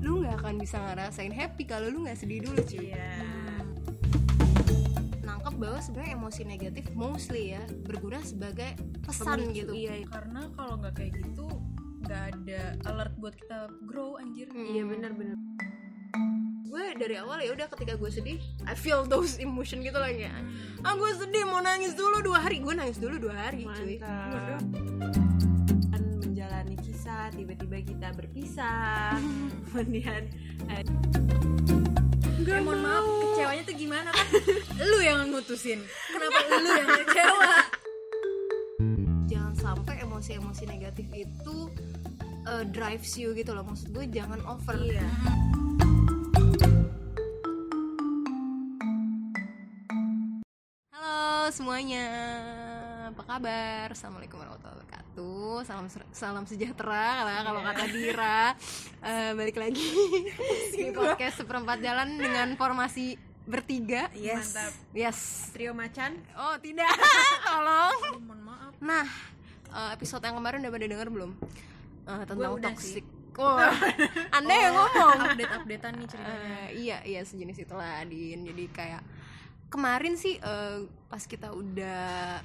lu nggak akan bisa ngerasain happy kalau lu nggak sedih dulu cuy Iya. nangkep bahwa sebenarnya emosi negatif mostly ya berguna sebagai pesan gitu Iya, karena kalau nggak kayak gitu nggak ada alert buat kita grow anjir. Hmm. Iya benar-benar. gue dari awal ya udah ketika gue sedih I feel those emotion gitu lah ya ah gue sedih mau nangis dulu dua hari gue nangis dulu dua hari cuy Mantap. Kisah tiba-tiba kita berpisah. Kemudian eh, Eh, mohon maaf, kecewanya tuh gimana kan? lu yang mutusin. Kenapa lu yang kecewa? jangan sampai emosi-emosi negatif itu uh, drives you gitu loh maksud gue jangan over iya. halo semuanya apa kabar assalamualaikum warahmatullahi wabarakatuh salam salam sejahtera lah kalau kata Dira Eh, balik lagi di podcast seperempat jalan dengan formasi bertiga Yes. Mantap. yes Trio macan. oh tidak tolong Oh, mohon maaf. Nah, eh, episode yang kemarin udah pada denger belum? Eh, tentang toxic. Oh, Anda yang ngomong. Update-updatean nih ceritanya. Eh, iya, iya sejenis itulah, Din. Jadi kayak kemarin sih eh, pas kita udah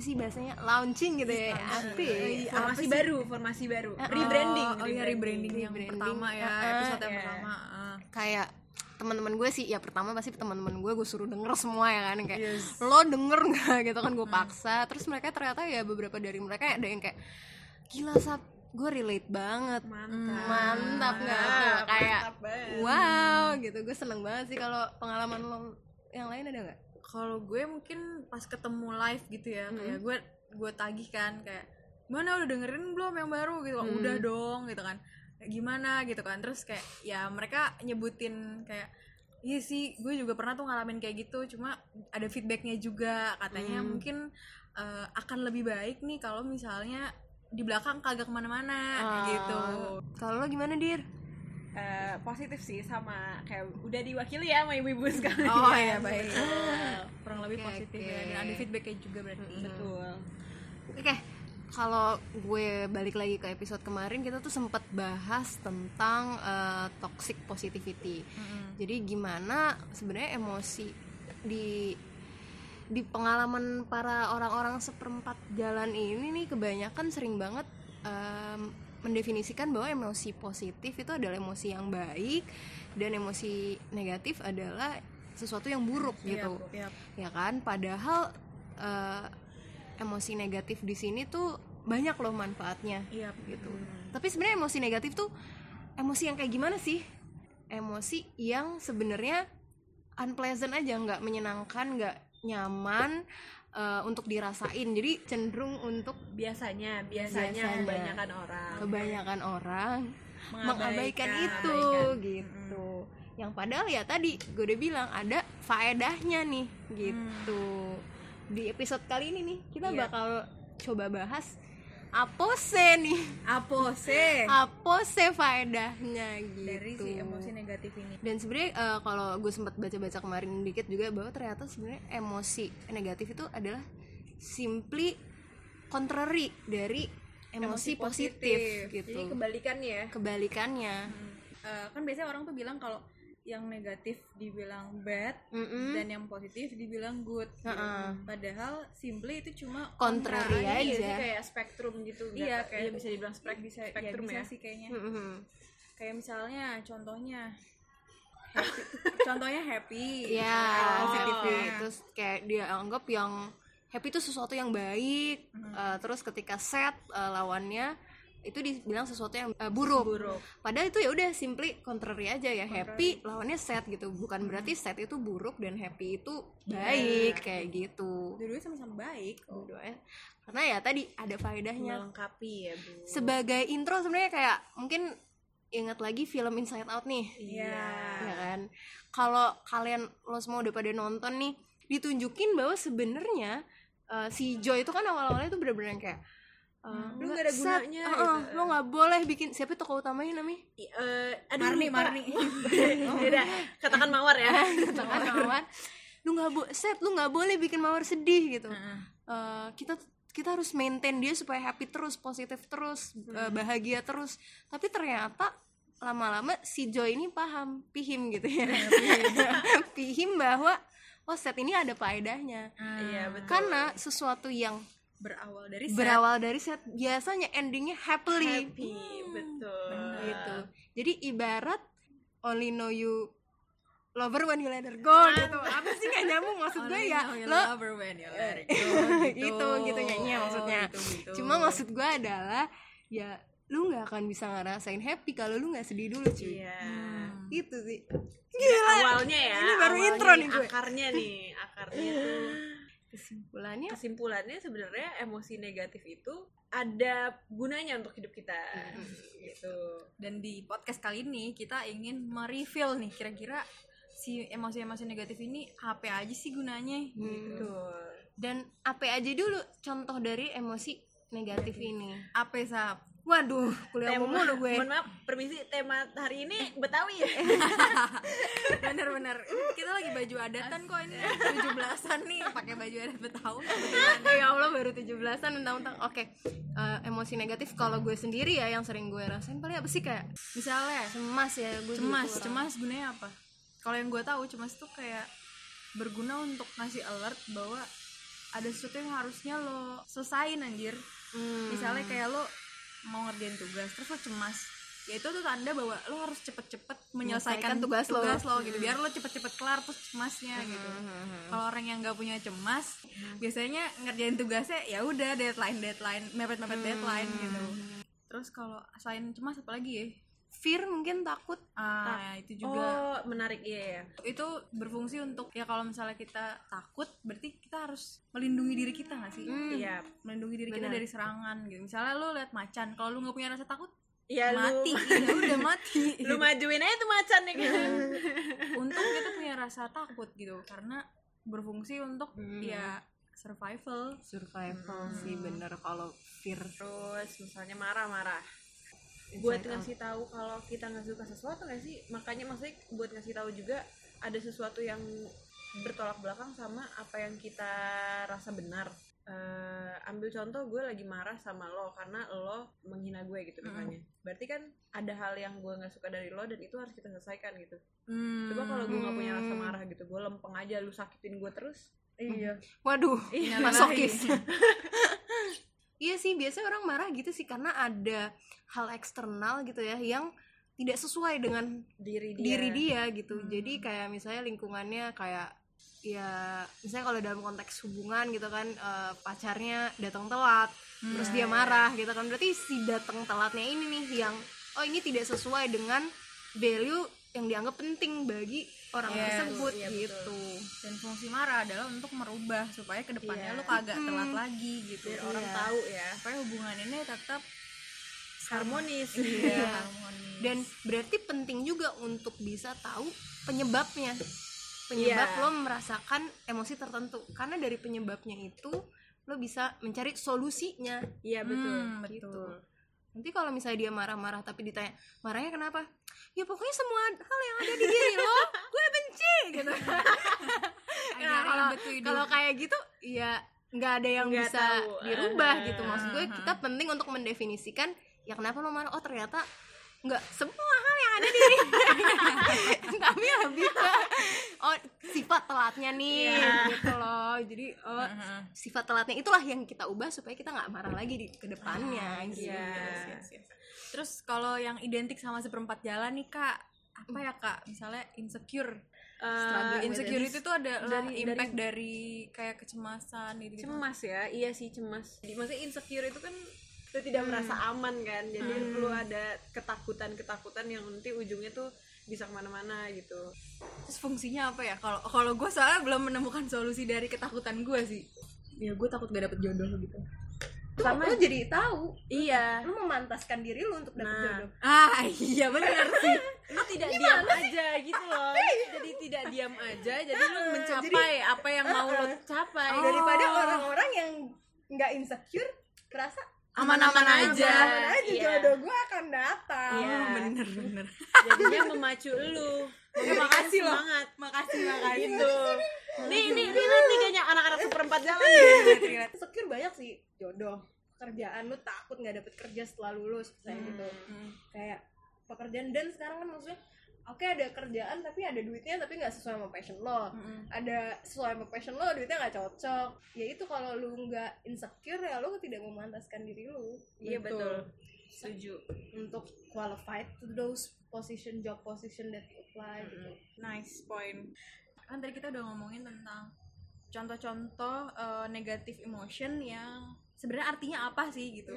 apa sih bahasanya launching gitu ya apa ya? Formasi Apa sih? baru, formasi baru. Eh, Rebranding. Oh, oh iya rebranding yang Rebranding. pertama ya, Ah, episode yang iya. pertama. kayak teman-teman gue sih ya pertama pasti teman-teman gue gue suruh denger semua ya kan kayak Yes. lo denger nggak gitu kan gue paksa terus mereka ternyata ya beberapa dari mereka ada yang kayak gila sap gue relate banget Mantap. mantap nggak kayak mantap wow gitu gue seneng banget sih kalau pengalaman lo yang lain ada nggak Kalau gue mungkin pas ketemu live gitu ya, kayak gue gue tagih kan kayak mana udah dengerin belum yang baru? Gitu. Hmm. udah dong gitu kan. Kayak gimana? Gitu kan. Terus kayak ya mereka nyebutin kayak iya sih gue juga pernah tuh ngalamin kayak gitu cuma ada feedbacknya juga. Katanya Hmm. mungkin eh, akan lebih baik nih kalau misalnya di belakang kagak ke mana-mana Ah. gitu. Kalau lo gimana dir Eh, positif sih sama kayak udah diwakili ya sama ibu-ibu sekali. oh ya baik kurang lebih Oke, positif oke. ya dan ada feedbacknya juga berarti Betul. Oke, kalau gue balik lagi ke episode kemarin kita tuh sempat bahas tentang eh, toxic positivity. Jadi gimana sebenarnya emosi di di pengalaman para orang-orang seperempat jalan ini nih kebanyakan sering banget em, mendefinisikan bahwa emosi positif itu adalah emosi yang baik dan emosi negatif adalah sesuatu yang buruk gitu. Yap, yap. ya kan? Padahal eh, emosi negatif di sini tuh banyak loh manfaatnya Iya, gitu. tapi sebenarnya emosi negatif tuh emosi yang kayak gimana sih? Emosi yang sebenarnya unpleasant aja nggak menyenangkan nggak nyaman eh, untuk dirasain jadi cenderung untuk Biasanya, biasanya, Biasanya. kebanyakan orang. kebanyakan orang mengabaikan Mengabaikan. itu Mengabaikan. gitu yang padahal ya tadi gue udah bilang ada faedahnya nih gitu di episode kali ini nih kita Iya. bakal coba bahas apose nih. Apose. Apose faedahnya gitu. Dari si emosi negatif ini. Dan sebenarnya eh, kalau gue sempat baca-baca kemarin dikit juga bahwa ternyata sebenarnya emosi negatif itu adalah simply contrary dari emosi, positif, gitu. Jadi kebalikannya ya. kebalikannya. Eh, kan biasanya orang tuh bilang kalau yang negatif dibilang bad Mm-mm. dan yang positif dibilang good gitu. Heeh. padahal simply itu cuma Contrary kontra aja. Iya sih kayak spektrum gitu. Iya, kayak- iya, bisa dibilang spek- bisa spektrum ya, bisa ya. sih kayaknya Mm-mm. kayak misalnya contohnya happy, contohnya happy Iya, positifnya happy. Terus kayak dia anggap yang happy itu sesuatu yang baik. Eh, terus ketika sad eh, lawannya itu dibilang sesuatu yang eh, buruk. Buruk. Padahal itu ya udah simply contrary aja ya. Happy lawannya sad gitu. Bukan berarti sad itu buruk dan happy itu baik kayak gitu. dua-duanya sama-sama baik kok. Dua-duanya. Karena ya tadi ada faedahnya. Melengkapi ya, Bu. Sebagai intro sebenarnya kayak mungkin ingat lagi film Inside Out nih. Iya. ya kan kalau kalian lo semua udah pada nonton nih ditunjukin bahwa sebenarnya eh, si Joy itu kan awal-awalnya tuh bener-bener kayak eh, Lu nggak ada set, gunanya, eh, eh, gitu. lo nggak boleh bikin siapa tokoh utamanya namanya eh, aduh, Marni lupa. Marni Beda. Katakan mawar ya. katakan Mawar lu nggak bo set lu nggak boleh bikin mawar sedih gitu Heeh. Eh, kita kita harus maintain dia supaya happy terus positif terus eh, bahagia terus tapi ternyata lama-lama si Joy ini paham pihim gitu ya pihim bahwa oh set ini ada faedahnya iya betul karena sesuatu yang berawal dari set. berawal dari set. Biasanya endingnya happily. Happy betul. gitu. Jadi ibarat only know you lover when you let her go gitu. Apa sih? Gak nyambung maksud gue ya. Lo love her when you let it go, gitu gitu. nyanyi maksudnya. Gitu, gitu. cuma maksud gue adalah ya lu nggak akan bisa ngerasain happy kalau lu nggak sedih dulu cuy. Iya. Gitu sih. Awalnya ya Ini baru awalnya intro nih gue. akarnya nih akarnya tuh kesimpulannya? Kesimpulannya sebenarnya emosi negatif itu ada gunanya untuk hidup kita. Gitu. Dan di podcast kali ini kita ingin mereveal nih kira-kira si emosi-emosi negatif ini apa aja sih gunanya? Gitu. betul dan apa aja dulu contoh dari emosi negatif ini? Apa sap? Waduh kuliah tema mulu gue mohon maaf permisi tema hari ini betawi ya Bener-bener Ini kita lagi baju adatan kok ini 17-an nih pakai baju adat Betawi. ya Allah baru 17-an mentang-mentang oke eh, emosi negatif kalau gue sendiri ya yang sering gue rasain paling apa sih kayak Misalnya cemas ya gue cemas, cemas gunanya apa? Kalau yang gue tahu cemas tuh kayak berguna untuk ngasih alert bahwa ada sesuatu yang harusnya lo selesain anjir. Hmm. Misalnya kayak lo mau ngerjain tugas terus lo cemas. Ya itu tuh tanda bahwa lo harus cepet-cepet menyelesaikan Menyelesaikan tugas lo. gitu biar lo cepet-cepet kelar terus cemasnya gitu. kalau orang yang nggak punya cemas biasanya ngerjain tugasnya ya udah deadline deadline mepet mepet deadline gitu. Terus kalau selain cemas apa lagi ya fear mungkin takut. Ah itu juga. Oh menarik iya ya itu berfungsi untuk ya kalau misalnya kita takut berarti kita harus melindungi diri kita nggak sih? Iya. Melindungi diri kita dari serangan gitu. Misalnya lo liat macan kalau lu nggak punya rasa takut Iya mati. Lu ya udah mati. Lu majuin aja tuh macan ya kan untung kita punya rasa takut gitu karena berfungsi untuk ya survival. Survival sih bener kalau fear. Terus misalnya marah-marah buat ngasih tahu kalau kita nggak suka sesuatu nggak sih? Makanya maksudnya buat ngasih tahu juga ada sesuatu yang bertolak belakang sama apa yang kita rasa benar. Eh, ambil contoh gue lagi marah sama lo karena lo menghina gue gitu misalnya. Berarti kan ada hal yang gue nggak suka dari lo dan itu harus kita selesaikan gitu. Hmm. coba kalau gue nggak punya rasa marah gitu gue lempeng aja lu sakitin gue terus. Iya. Waduh Iya, masokis iya sih biasanya orang marah gitu sih karena ada hal eksternal gitu ya yang tidak sesuai dengan diri dia. diri dia gitu. Jadi kayak misalnya lingkungannya kayak ya misalnya kalau dalam konteks hubungan gitu kan eh, pacarnya datang telat terus dia marah gitu kan. Berarti si datang telatnya ini nih yang oh ini tidak sesuai dengan value yang dianggap penting bagi orang Yes, tersebut iya, gitu. Dan fungsi marah adalah untuk merubah supaya ke depannya Iya. lo kagak telat lagi gitu. Biar orang tahu ya supaya hubungan ini tetap harmonis. Iya, harmonis. Dan berarti penting juga untuk bisa tahu penyebabnya. Penyebab Iya. lo merasakan emosi tertentu. Karena dari penyebabnya itu lo bisa mencari solusinya. Iya betul. Hmm, betul. gitu nanti kalau misalnya dia marah-marah tapi ditanya marahnya kenapa? Ya pokoknya semua hal yang ada di diri lo gue benci gitu. Nah kalau kalau kayak gitu ya nggak ada yang Nggak bisa tahu. dirubah Ah, gitu. Maksud gue kita penting untuk mendefinisikan ya kenapa lo marah? Oh ternyata nggak semua hal yang ada di diri. Tapi lebih ke oh sifat telatnya nih gitu loh. Jadi oh sifat telatnya itulah yang kita ubah supaya kita nggak marah lagi di ke depannya gitu. Iya. terus kalau yang identik sama seperempat jalan nih kak apa ya kak? Misalnya insecure. Eh, insecurity tuh ada dari- impact dari, kayak kecemasan gitu, cemas ya? Iya sih cemas. Di- maksudnya insecure itu kan lu tidak merasa aman kan? Jadi lu ada ketakutan ketakutan yang nanti ujungnya tuh bisa ke mana-mana gitu. Terus fungsinya apa ya? Kalau kalau gue soalnya belum menemukan solusi dari ketakutan gue sih. Ya gue takut gak dapet jodoh gitu. Sama lo jadi tahu. Iya. Lo memantaskan diri lo untuk dapet Nah. jodoh. Ah iya benar sih. Lu tidak diam aja gitu loh. Jadi tidak diam aja jadi lu mencapai apa yang mau lo capai. Daripada orang-orang yang nggak insecure kerasa aman-aman aja. aman aja Iya. jodoh gue akan datang. Iya. Oh, bener bener. Jadinya memacu lu. Makasih loh. semangat. Makasih makasih. Gitu. Nih nih nih nih kayaknya anak-anak seperempat jalan insecure banyak sih jodoh. Kerjaan lu takut nggak dapet kerja setelah lulus kayak gitu. Kayak pekerjaan dan sekarang kan maksudnya oke ada kerjaan tapi ada duitnya tapi nggak sesuai sama passion lo. Ada sesuai sama passion lo duitnya nggak cocok. Ya itu kalau lu nggak insecure ya lu tidak memantaskan diri lu. Iya Gitu. betul. Setuju. Untuk qualified to those position job position that you apply gitu. Nice point. Kan tadi kita udah ngomongin tentang contoh-contoh eh, negative emotion yang sebenarnya artinya apa sih gitu.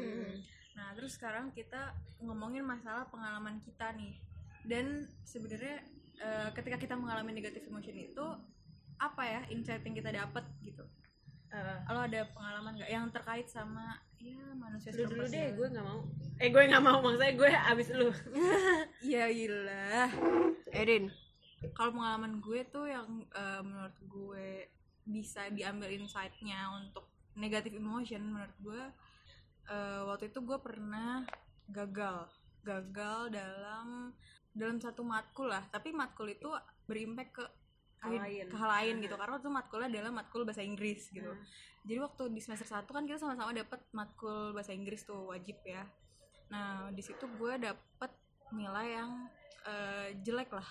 Nah terus sekarang kita ngomongin masalah pengalaman kita nih dan sebenarnya eh, ketika kita mengalami negative emotion itu apa ya insight yang kita dapat gitu? Eh, lo ada pengalaman nggak? Yang terkait sama ya manusia lu dulu seperempat deh gue nggak mau. Eh gue nggak mau maksudnya gue abis lu. Ya gila Erin kalau pengalaman gue tuh yang eh, menurut gue bisa diambil insight-nya untuk negative emotion menurut gue eh, waktu itu gue pernah gagal. Gagal dalam dalam satu matkul lah. Tapi matkul itu berimpact ke Hal lain. ke hal lain gitu. Karena itu matkulnya adalah matkul bahasa Inggris gitu. Jadi waktu di semester 1 kan kita sama-sama dapat matkul bahasa Inggris tuh wajib ya. Nah di situ gue dapet nilai yang eh, jelek lah.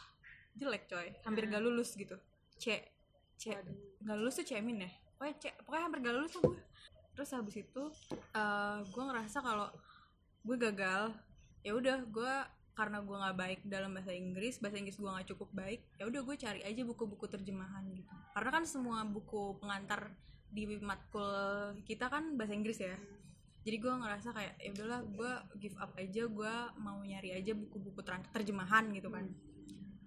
Jelek coy. Hampir gak lulus gitu. C. C. Gak lulus tuh C min ya? Pokoknya C. Pokoknya hampir gak lulus lah gue. Terus habis itu eh, gue ngerasa kalau gue gagal ya udah gue karena gue nggak baik dalam bahasa Inggris bahasa Inggris gue nggak cukup baik ya udah gue cari aja buku-buku terjemahan gitu. Karena kan semua buku pengantar di matkul kita kan bahasa Inggris ya. Jadi gue ngerasa kayak ya udahlah gue give up aja gue mau nyari aja buku-buku ter- terjemahan gitu kan.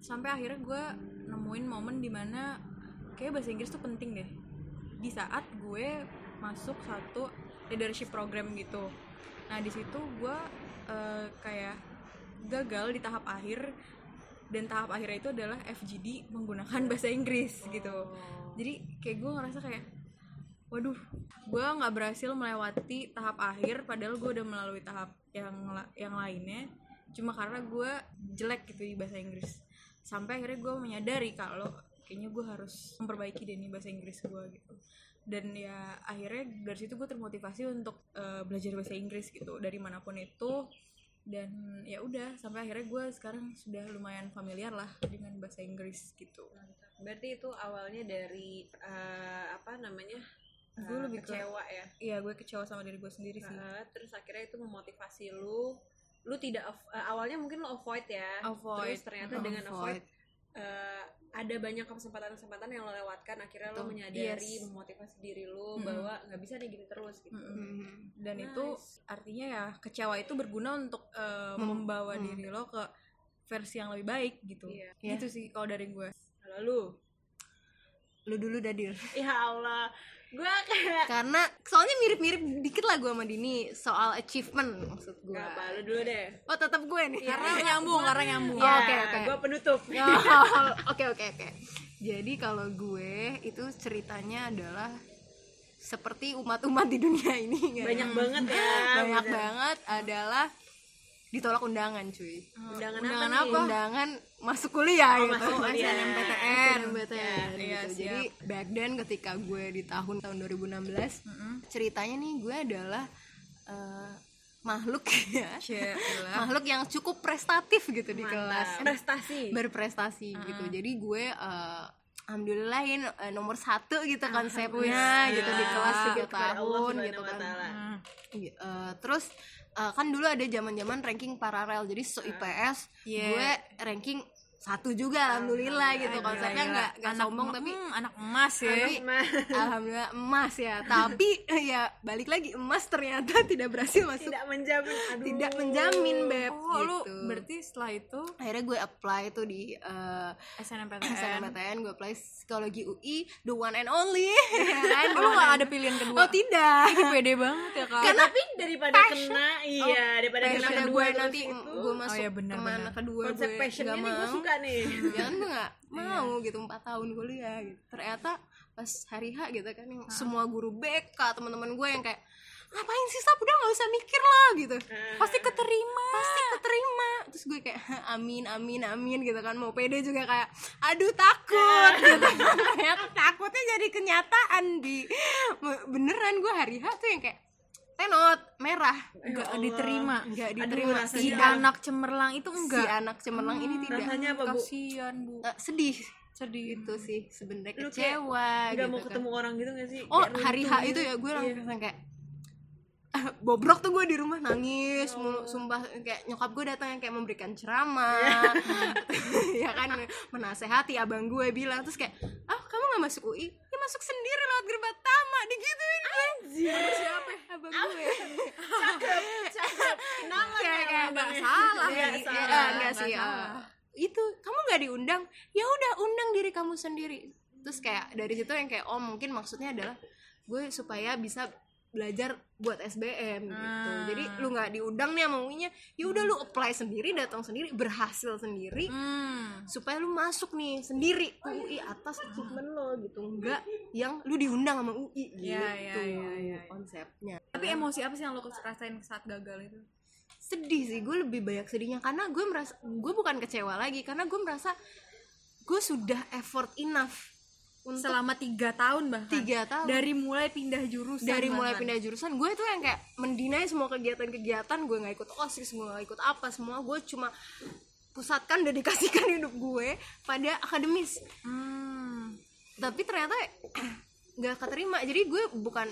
Sampai akhirnya gue nemuin momen di mana kayak bahasa Inggris tuh penting deh. Di saat gue masuk satu leadership program gitu. Nah di situ gue eh, kayak gagal di tahap akhir dan tahap akhirnya itu adalah FGD menggunakan bahasa Inggris gitu. Jadi kayak gue ngerasa kayak waduh gue nggak berhasil melewati tahap akhir padahal gue udah melalui tahap yang yang lainnya cuma karena gue jelek gitu di bahasa Inggris. Sampai akhirnya gue menyadari kalau kayaknya gue harus memperbaiki deh nih bahasa Inggris gue gitu. Dan ya akhirnya dari situ gue termotivasi untuk eh, belajar bahasa Inggris gitu. Dari mana pun itu dan ya udah sampai akhirnya gue sekarang sudah lumayan familiar lah dengan bahasa Inggris gitu. Berarti itu awalnya dari eh, apa namanya Gue eh, lebih ke- kecewa ya? Iya gue kecewa sama diri gue sendiri sih. Terus akhirnya itu memotivasi lu. Lu tidak eh, awalnya mungkin lu avoid ya. Avoid. terus ternyata Mm, dengan avoid avoid. Ada banyak kesempatan-kesempatan yang lo lewatkan akhirnya lo Betul. menyadari Yes. memotivasi diri lo Mm-mm. bahwa nggak bisa nih gini terus gitu Mm-mm. dan Nice. itu artinya ya kecewa itu berguna untuk eh, membawa Hmm. diri lo ke versi yang lebih baik gitu Iya. gitu sih kalau dari gue lalu lu dulu dadir ya Allah gue kayak karena soalnya mirip-mirip dikit lah gue sama Dini soal achievement maksud gue nggak apa lu dulu deh oh tetap gue nih karena nyambung karena nyambung Oh, oke, oke. gue penutup Oh, Oke oke oke. Jadi kalau gue itu ceritanya adalah seperti umat-umat di dunia ini kan. banyak banget ya banyak bener. banget adalah ditolak undangan cuy. undangan, Undangan apa, nih? Undangan masuk kuliah Oh, gitu. masuk kuliah. SNMPTN, SNMPTN Ya, gitu. iya, Jadi back then ketika gue di tahun tahun 2016 Mm-mm. ceritanya nih gue adalah eh, makhluk ya. Cielah. Makhluk yang cukup prestatif gitu di Mantap. kelas prestasi berprestasi gitu jadi gue eh, alhamdulillahin eh, nomor satu gitu konsepnya Alhamdulillah. gitu di kelas tiga tahun gitu kan. Hmm. Eh, terus eh, kan dulu ada zaman zaman ranking paralel jadi se IPS Yeah. gue ranking satu juga alhamdulillah gitu. Konsepnya nggak nggak anak sombong tapi hmm, anak emas ya. Tapi alhamdulillah emas ya. Tapi ya balik lagi emas ternyata tidak berhasil masuk. tidak menjamin aduh. Tidak menjamin beb oh lu gitu. berarti setelah itu? Akhirnya gue apply tuh di eh, SNMPTN SNMPTN gue apply psikologi UI the one and only. Ya kan oh, lu gak ada pilihan kedua? Oh tidak. Ih, pede banget ya kak. Ya, tapi daripada kena iya daripada kena kedua gue nanti itu. gue masuk iya, benar, ke mana benar. kedua konsep gue passionnya nggak nih gue mau. suka nih. Ya kan gue nggak mau gitu empat tahun kuliah gitu. Ternyata pas hari H gitu kan yang semua guru BK teman-teman gue yang kayak ngapain sih sap udah nggak usah mikir lah gitu. Pasti keterima. Pasti keterima. Terus gue kayak amin amin amin gitu kan. Mau pede juga kayak aduh takut. Gitu. Ternyata takutnya jadi kenyataan di. Beneran gue hari H tuh yang kayak tenot merah. Nggak diterima nggak Aduh, diterima. rasanya. Si Sidang. anak cemerlang itu si enggak anak cemerlang ini tidak. rasanya apa bu? Kasihan bu. Eh, sedih. Sedih itu sih sebenarnya kecewa nggak gitu mau kan. ketemu orang gitu gak sih? Oh hari H runtuh itu gitu. ya gue Iya. langsung kayak bobrok tuh gue di rumah nangis mulu sumpah kayak nyokap gue datang yang kayak memberikan ceramah. Ya kan menasehati abang gue bilang terus kayak ah kamu nggak masuk UI ya masuk sendiri lewat gerbang pertama digituin gue siapa abang gue. Kenapa kayak ya, kayak Bang? nggak salah? Iya, salah. Ya, Nggak sih itu kamu nggak diundang? Ya udah undang diri kamu sendiri. Terus kayak dari situ yang kayak oh mungkin maksudnya adalah gue supaya bisa belajar buat SBM gitu Ah. jadi lu nggak diundang nih sama UI-nya ya udah lu apply sendiri datang sendiri berhasil sendiri hmm. supaya lu masuk nih sendiri ke UI atas achievement lo gitu enggak yang lu diundang sama UI gitu Iya, iya, iya, iya. konsepnya tapi emosi apa sih yang lo rasain saat gagal itu sedih sih gue lebih banyak sedihnya karena gue merasa gue bukan kecewa lagi karena gue merasa gue sudah effort enough untuk selama tiga tahun bahkan. Tiga tahun. Dari mulai pindah jurusan dari mulai bahkan. pindah jurusan gue tuh yang kayak mendinai semua kegiatan-kegiatan gue nggak ikut osis gue nggak ikut apa semua gue cuma pusatkan dedikasikan hidup gue pada akademis. Hmm. tapi ternyata nggak keterima. Jadi gue bukan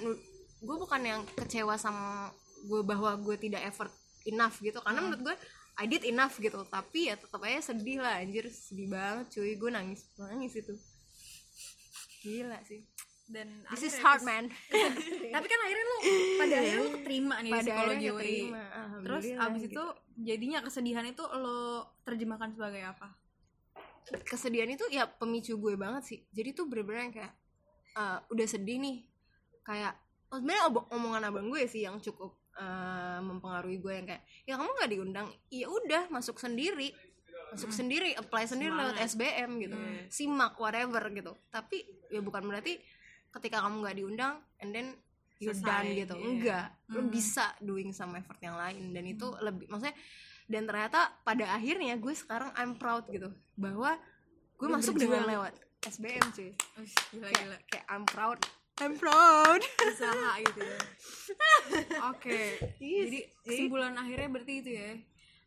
gue bukan yang kecewa sama gue bahwa gue tidak effort enough gitu. Karena menurut gue I did enough gitu. Tapi ya tetap aja sedih lah anjir. Sedih banget cuy. Gue nangis nangis itu gila sih. Dan this is hard man. Tapi kan akhirnya lo pada akhirnya lo keterima nih pada psikologi akhirnya UI terus abis gitu. itu jadinya kesedihan itu lo terjemahkan sebagai apa? Kesedihan itu ya pemicu gue banget sih. Jadi tuh bener-bener yang kayak eh, udah sedih nih. Kayak oh, sebenarnya omongan abang gue sih yang cukup eh, mempengaruhi gue yang kayak ya kamu nggak diundang. Ya udah masuk sendiri masuk sendiri apply sendiri lewat SBM gitu. Simak whatever gitu. Tapi ya bukan berarti ketika kamu nggak diundang and then you're Selesai, done gitu. Iya. enggak. Lu Hmm. bisa doing some effort yang lain. Dan itu lebih maksudnya dan ternyata pada akhirnya gue sekarang I'm proud gitu. Bahwa gue Udah masuk berjuang. dengan lewat SBM cuy. Ush, gila kayak, gila. kayak I'm proud. I'm proud. Usaha gitu ya. Oke. Iya, jadi jadi- kesimpulan akhirnya berarti itu ya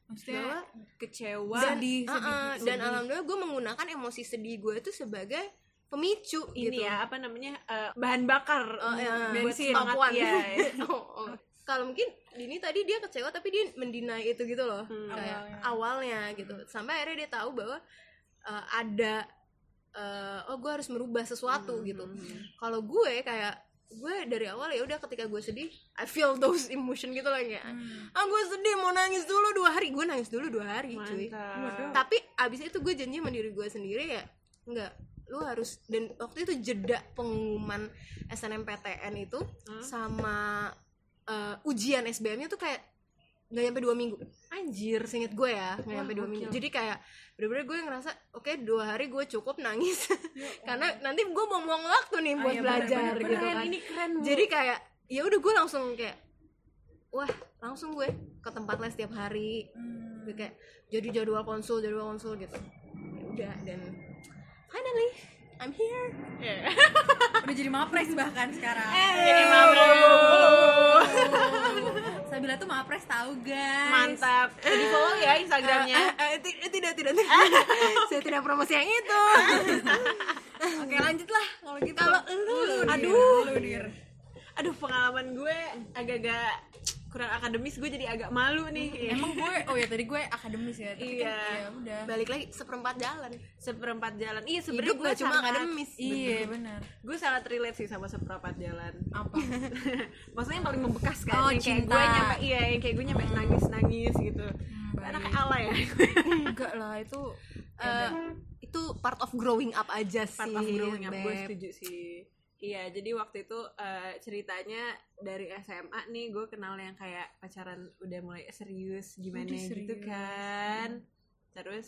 maksudnya Bahwa kecewa dan, sedih, uh-uh, sedih, dan alhamdulillah gue menggunakan emosi sedih gue itu sebagai pemicu ini gitu ya apa namanya eh, bahan bakar Oh, ya. Bensin. Papuan. ya Oh, oh. kalau mungkin Dini tadi dia kecewa tapi dia mendinai itu gitu loh Hmm. kayak Awalnya. awalnya gitu sampai akhirnya dia tahu bahwa uh, ada uh, oh gue harus merubah sesuatu gitu kalau gue kayak gue dari awal ya udah ketika gue sedih I feel those emotion gitu loh kayak Hmm. ah gue sedih mau nangis dulu dua hari gue nangis dulu dua hari cuy mantap tapi abis itu gue janji sama diri gue sendiri ya enggak lu harus dan waktu itu jeda pengumuman SNMPTN itu Hmm? sama uh, ujian SBM nya tuh kayak nggak nyampe dua minggu. Anjir seinget gue ya nggak nyampe dua minggu. jadi kayak bener-bener gue ngerasa oke dua hari gue cukup nangis. Ya karena nanti gue buang-buang waktu nih Oh, buat iya, belajar bener-bener. gitu keren kan. ini keren Bu. jadi kayak ya udah gue langsung kayak wah langsung gue ke tempat les tiap hari. Hmm. Kayak jadi jadwal konsul jadwal konsul gitu. Ya udah dan finally I'm here. Ya. udah jadi mapres bahkan sekarang. Jadi mabuk Sabila tuh mapres tahu guys. Mantap. Di follow ya instagramnya. Eh, tidak tidak tidak. Saya tidak promosi yang itu. Oke lanjut lah kalau gitu. Kalau lu, aduh. aduh pengalaman gue agak-agak kurang akademis gue jadi agak malu nih. Emang gue oh ya tadi gue akademis ya tapi Iya. kan ya udah. Balik lagi seperempat jalan. Seperempat jalan. Iya sebenarnya gue cuma sangat- akademis. Iya benar gue sangat relate sih sama seperempat jalan. Apa? Maksudnya yang paling membekas kan Oh, yang kayak gue nyampe iya yang kayak gue nyampe nangis nangis gitu. Baik. anak ala ya enggak lah itu Eh, itu part of growing up aja sih part of growing up gue setuju sih iya jadi waktu itu eh, ceritanya dari SMA nih gue kenal yang kayak pacaran udah mulai serius gimana Udah gitu serius. kan. terus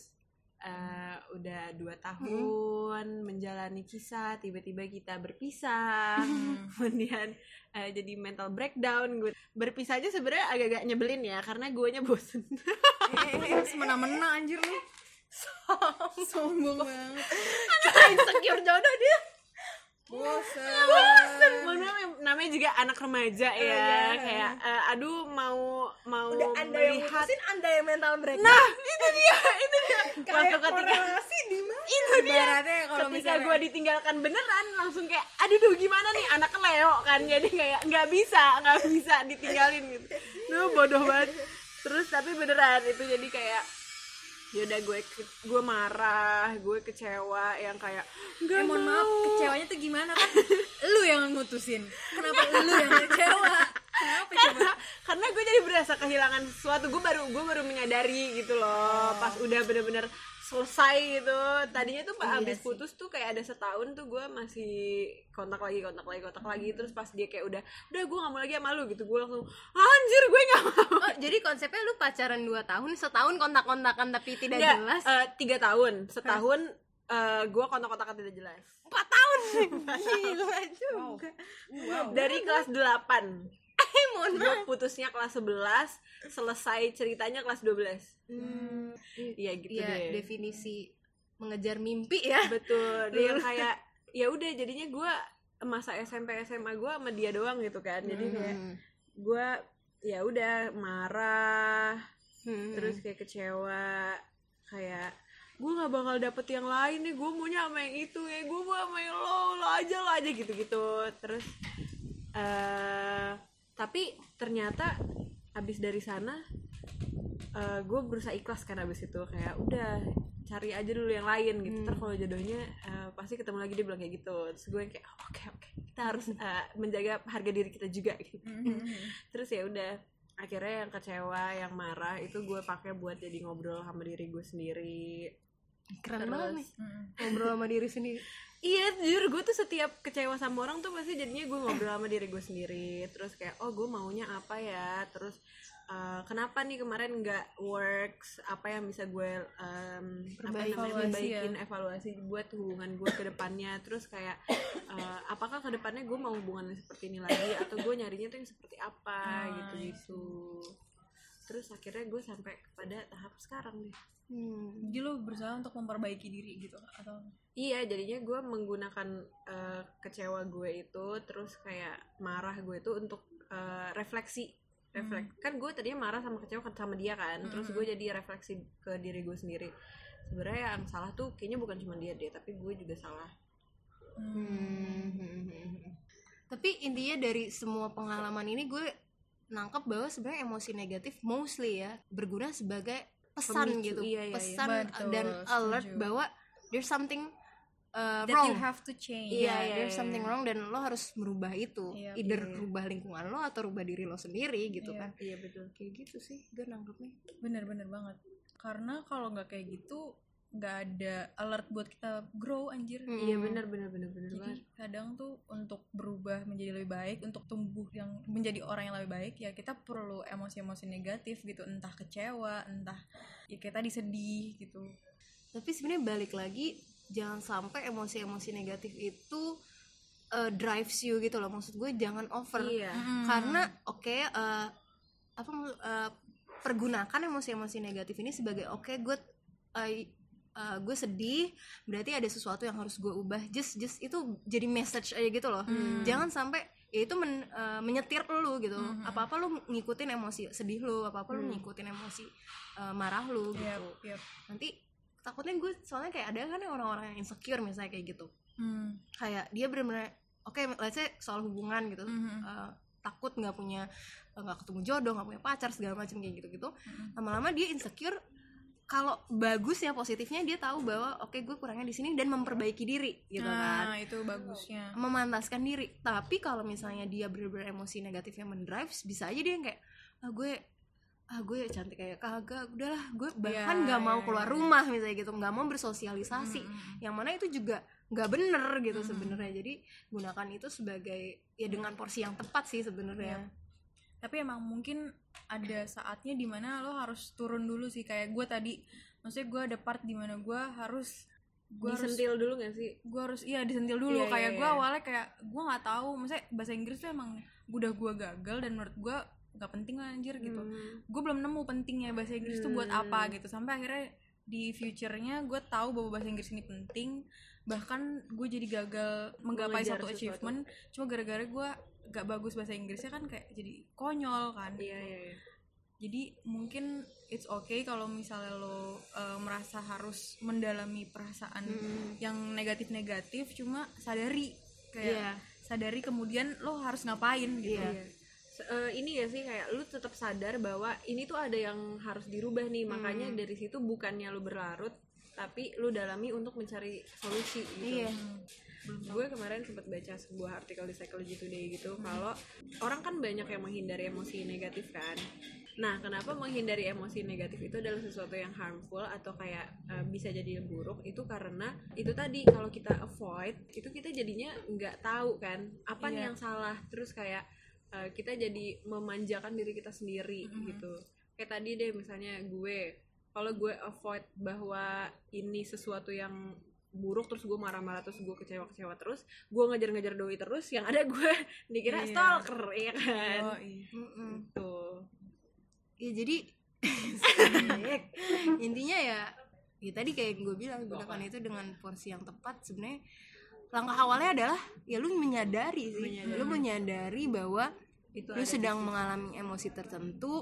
eh, udah dua tahun menjalani kisah tiba-tiba kita berpisah. Kemudian eh, jadi mental breakdown. Gue berpisah aja sebenarnya agak-agak nyebelin ya karena guanya bosen. Eh semena-mena anjir lu. Sombong. Banget. Insecure jodoh dia bosan Mohon maaf, ya, namanya juga anak remaja ya. Kayak eh, aduh mau mau melihat. anda yang mental break nah itu dia itu dia. Waktu ketika di mana? Itu dia. Ibaratnya kalau ketika misalnya gue ditinggalkan beneran langsung kayak aduh duh gimana nih? Anak Leo kan. Jadi kayak nggak bisa nggak bisa ditinggalin gitu. Duh bodoh banget. Terus tapi beneran itu jadi kayak yaudah gue ke- gue marah gue kecewa yang kayak nggak eh, mohon maaf mau." kecewanya tuh gimana kan lu yang mutusin kenapa lu yang kecewa? Kenapa coba? Karena karena gue jadi berasa kehilangan sesuatu. Gue baru gue baru menyadari gitu loh pas udah bener-bener selesai gitu. Tadinya tuh pas abis putus tuh kayak ada setahun tuh gue masih kontak lagi kontak lagi kontak lagi. Terus pas dia kayak udah udah gue gak mau lagi sama lu gitu. Gue langsung anjir gue gak mau. Oh jadi konsepnya lu pacaran 2 tahun setahun kontak-kontakan tapi tidak Nggak, jelas? eh, tiga tahun. Setahun eh, gue kontak-kontakan tidak jelas. Empat tahun gila juga. Dari kelas 8 mohon gue putusnya kelas 11 selesai ceritanya kelas 12 Hmm, iya gitu ya deh. definisi mengejar mimpi ya. Betul dia yang kayak ya udah jadinya gue masa SMP SMA gue sama dia doang gitu kan. Jadi kayak Hmm. gue ya udah marah Hmm. terus kayak kecewa kayak gue nggak bakal dapet yang lain nih gue maunya sama yang itu ya gue mau sama yang lo lo aja lo aja gitu gitu terus eh tapi ternyata abis dari sana gue berusaha ikhlas kan abis itu. Kayak udah cari aja dulu yang lain gitu. Ntar kalau jodohnya eh, pasti ketemu lagi dia bilang kayak gitu. Terus gue kayak "Oh, oke oke. Kita harus eh, menjaga harga diri kita juga gitu. Terus ya udah akhirnya yang kecewa yang marah itu gue pakai buat jadi ngobrol sama diri gue sendiri. Keren Terus- banget nih ngobrol sama diri sendiri Iya jujur gue tuh setiap kecewa sama orang tuh pasti jadinya gue ngobrol sama diri gue sendiri. Terus kayak oh gue maunya apa ya? Terus eh, kenapa nih kemarin nggak works? Apa yang bisa gue em, apa namanya Evaluasi perbaikin ya. evaluasi buat hubungan gue ke depannya? Terus kayak eh, apakah ke depannya gue mau hubungan seperti ini lagi? Atau gue nyarinya tuh yang seperti apa? Gitu gitu terus akhirnya gue sampai kepada tahap sekarang nih hmm. jadi lu berusaha untuk memperbaiki diri gitu atau Iya, jadinya gue menggunakan eh, kecewa gue itu, terus kayak marah gue itu untuk eh, refleksi. Refleks. Kan gue tadinya marah sama kecewa kan sama dia kan, terus gue jadi refleksi ke diri gue sendiri. Sebenarnya yang salah tuh kayaknya bukan cuma dia deh, tapi gue juga salah. Hmm. Tapi intinya dari semua pengalaman ini gue nangkep bahwa sebenarnya emosi negatif mostly ya berguna sebagai pesan Pemicu, gitu, iya, iya, iya. pesan Betul, dan alert setuju. bahwa there's something uh, that wrong. you have to change Iya, iya, there's iya, something iya. wrong dan lo harus merubah itu. Iya, Either iya. rubah lingkungan lo atau rubah diri lo sendiri gitu Iya. kan. Iya betul. Kayak gitu sih gue nangkepnya. bener-bener banget karena kalau nggak kayak gitu nggak ada alert buat kita grow anjir Hmm. Iya benar benar benar benar jadi banget. kadang tuh untuk berubah menjadi lebih baik untuk tumbuh yang menjadi orang yang lebih baik ya kita perlu emosi-emosi negatif gitu entah kecewa entah ya kayak tadi sedih gitu Tapi sebenarnya balik lagi jangan sampai emosi-emosi negatif itu uh, drives you gitu loh. Maksud gue jangan over. Iya. karena oke eh, apa eh, pergunakan emosi-emosi negatif ini sebagai oke gue eh, eh, gue sedih berarti ada sesuatu yang harus gue ubah. Just just itu jadi message aja gitu loh. Jangan sampai ya itu men- eh, menyetir lu gitu. Apa apa lu ngikutin emosi sedih lu apa apa lu ngikutin emosi eh, marah lu gitu. yap. nanti takutnya gue soalnya kayak ada kan orang-orang yang insecure misalnya kayak gitu. Hmm. kayak dia bener-bener oke let's say soal hubungan gitu. Mhm. eh, takut nggak punya nggak ketemu jodoh nggak punya pacar segala macam kayak gitu gitu lama-lama dia insecure kalau bagus ya positifnya dia tahu bahwa oke gue kurangnya di sini dan memperbaiki diri gitu kan. nah itu bagusnya. Memantaskan diri. Tapi kalau misalnya dia bener-bener emosi negatif yang mendrive bisa aja dia yang kayak ah gue ah gue cantik kayak kagak udahlah gue bahkan Iya, nggak mau iya, keluar iya. rumah misalnya gitu. Nggak mau bersosialisasi. Mm-mm. yang mana itu juga nggak bener gitu sebenarnya. Jadi gunakan itu sebagai ya dengan porsi yang tepat sih sebenarnya. Tapi emang mungkin ada saatnya di mana lo harus turun dulu sih. Kayak gue tadi maksudnya gue ada part di mana gue harus gue harus disentil dulu gak sih? gue harus iya disentil dulu. Iya, iya, kayak gue iya. awalnya kayak gue nggak tahu. Maksudnya bahasa Inggris tuh emang udah gue gagal dan menurut gue nggak penting lah anjir gitu. Hmm. gue belum nemu pentingnya bahasa Inggris tuh buat apa gitu. Sampai akhirnya di future-nya gue tahu bahwa bahasa Inggris ini penting. Bahkan gue jadi gagal menggapai Mengejar satu sesuatu. achievement. Cuma gara-gara gue gak bagus bahasa Inggrisnya kan kayak jadi konyol kan iya iya iya. Jadi mungkin it's okay kalau misalnya lo uh, merasa harus mendalami perasaan yang negatif-negatif cuma sadari kayak Iya. sadari kemudian lo harus ngapain gitu. Iya. Se- eh, ini ya sih kayak lu tetap sadar bahwa ini tuh ada yang harus dirubah nih. Makanya dari situ bukannya lu berlarut tapi lu dalami untuk mencari solusi gitu. Iya. Gue kemarin sempat baca sebuah artikel di Psychology Today gitu kalau orang kan banyak yang menghindari emosi negatif kan. Nah, kenapa menghindari emosi negatif itu adalah sesuatu yang harmful atau kayak eh, bisa jadi buruk itu karena itu tadi kalau kita avoid itu kita jadinya nggak tahu kan apa nih Iya. yang salah terus kayak eh, kita jadi memanjakan diri kita sendiri gitu. Kayak tadi deh misalnya gue kalau gue avoid bahwa ini sesuatu yang buruk terus gue marah-marah terus gue kecewa-kecewa terus gue ngejar-ngejar doi terus yang ada gue dikira Iya. stalker ya kan? Oh, iya. Tuh ya jadi intinya ya ya tadi kayak gue bilang gunakan itu dengan porsi yang tepat sebenarnya. Langkah awalnya adalah ya lu menyadari sih. Lu menyadari. bahwa itu lu sedang mengalami emosi tertentu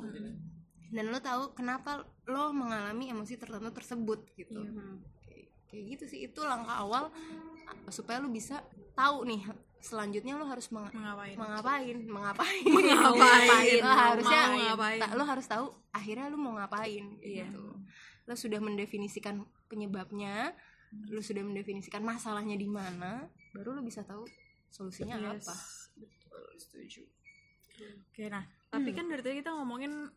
dan lu tahu kenapa lo mengalami emosi tertentu tersebut gitu kayak, kayak gitu sih itu langkah awal supaya lu bisa tahu nih selanjutnya lo harus meng- Mengapain? mengapain mengapain Mengapain, lo harusnya mau ngapain. ta- lo harus tahu akhirnya lu mau ngapain Iya. gitu lo sudah mendefinisikan penyebabnya lu sudah mendefinisikan masalahnya di mana baru lu bisa tahu solusinya Yes. apa Betul, setuju. Oke, nah, tapi kan dari tadi kita ngomongin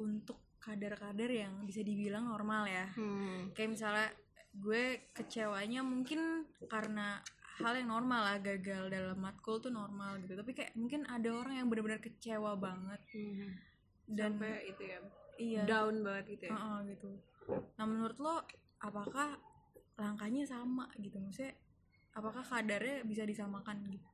untuk kadar-kadar yang bisa dibilang normal ya. hmm. Kayak misalnya gue kecewanya mungkin karena hal yang normal lah gagal dalam matkul tuh normal gitu. Tapi kayak mungkin ada orang yang benar-benar kecewa banget. Dan sampai itu ya iya. down banget gitu ya. Heeh, gitu. Nah menurut lo apakah langkahnya sama gitu? Maksudnya apakah kadarnya bisa disamakan gitu?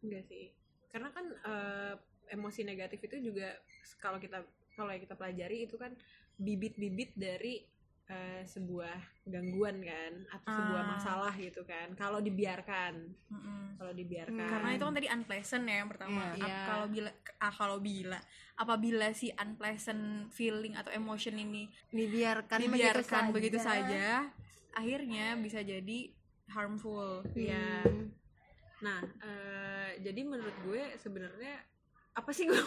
Enggak sih. Karena kan eh, emosi negatif itu juga kalau kita kalau yang kita pelajari itu kan bibit-bibit dari eh, sebuah gangguan kan atau sebuah Ah. masalah gitu kan kalau dibiarkan Mm-mm. kalau dibiarkan karena itu kan tadi unpleasant ya yang pertama Iya. Ap- Iya. kalau bila ah, kalau bila apabila si unpleasant feeling atau emotion ini dibiarkan, dibiarkan begitu saja akhirnya bisa jadi harmful ya Hmm. nah eh, jadi menurut gue sebenarnya apa sih gue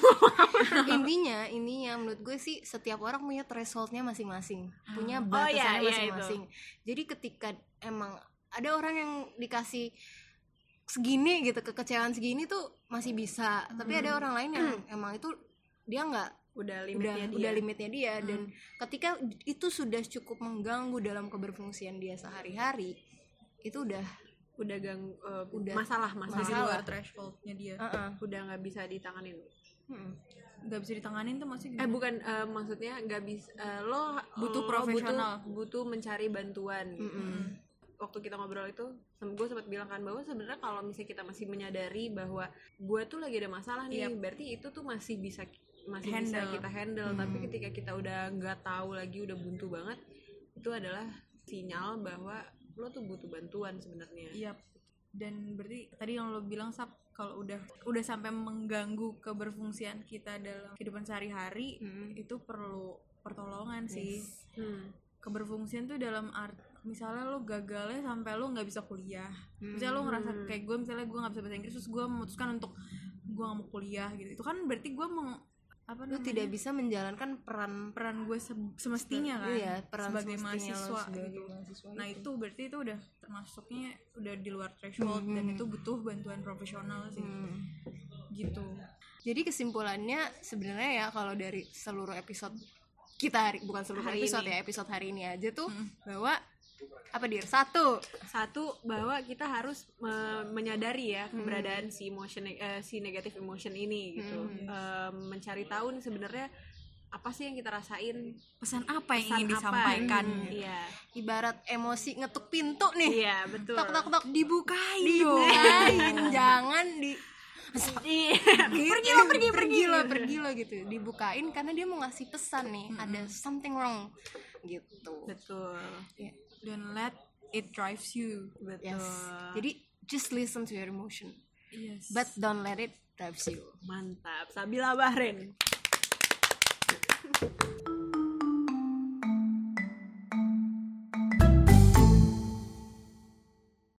intinya intinya menurut gue sih setiap orang punya thresholdnya masing-masing punya Oh, batasannya iya, iya, masing-masing. Jadi ketika emang ada orang yang dikasih segini gitu kekecewaan segini tuh masih bisa. Tapi ada orang lain yang emang itu dia nggak udah udah limitnya dia. udah limitnya dia. Dan ketika itu sudah cukup mengganggu dalam keberfungsian dia sehari-hari itu udah udah gang eh, Udah. masalah di masalah Masalah. luar thresholdnya dia uh-uh. udah nggak bisa ditanganin Hmm. nggak bisa ditanganin tuh maksudnya eh bukan eh, maksudnya nggak bisa eh, lo Butuh lo profesional. butuh, butuh mencari bantuan gitu. Mm-mm. waktu kita ngobrol itu gue sempat bilang kan bahwa sebenarnya kalau misalnya kita masih menyadari bahwa gue tuh lagi ada masalah nih berarti itu tuh masih bisa masih bisa Handle. kita handle tapi ketika kita udah nggak tahu lagi udah buntu banget itu adalah sinyal bahwa lo tuh butuh bantuan sebenarnya Iya. Dan berarti tadi yang lo bilang sap kalau udah udah sampai mengganggu keberfungsian kita dalam kehidupan sehari-hari Mm. itu perlu pertolongan sih. Hmm. Keberfungsian tuh dalam art misalnya lo gagalnya sampai lo nggak bisa kuliah. Hmm. Misalnya lo ngerasa kayak gue misalnya gue nggak bisa bahasa Inggris terus gue memutuskan untuk gue nggak mau kuliah gitu. Itu kan berarti gue mau apa lu namanya? tidak bisa menjalankan peran peran gue se- semestinya kan iya, peran sebagai semestinya lo mahasiswa sebagai gitu. mahasiswa Nah itu. itu berarti itu udah termasuknya udah di luar threshold dan itu butuh bantuan profesional sih Hmm. gitu. Jadi kesimpulannya sebenarnya ya kalau dari seluruh episode kita hari bukan seluruh Hari episode ini. ya episode hari ini aja tuh bahwa apa dir? Satu. Satu bahwa kita harus me- menyadari ya keberadaan si emotion eh, si negative emotion ini gitu. Eh, mencari tahu nih sebenarnya apa sih yang kita rasain? Pesan apa yang pesan ingin apa? disampaikan? Hmm, gitu. iya. Ibarat emosi ngetuk pintu nih. Iya betul. Tok tok tok dibukain dibukain. jangan di Iya. pergi lo pergi pergi lo pergi lo gitu. Dibukain karena dia mau ngasih pesan nih. Ada something wrong. Gitu. Betul. Ya, don't let it drives you. Betul. Yes. jadi just listen to your emotion. Yes. but don't let it drives you. Mantap. Sabila Bahrain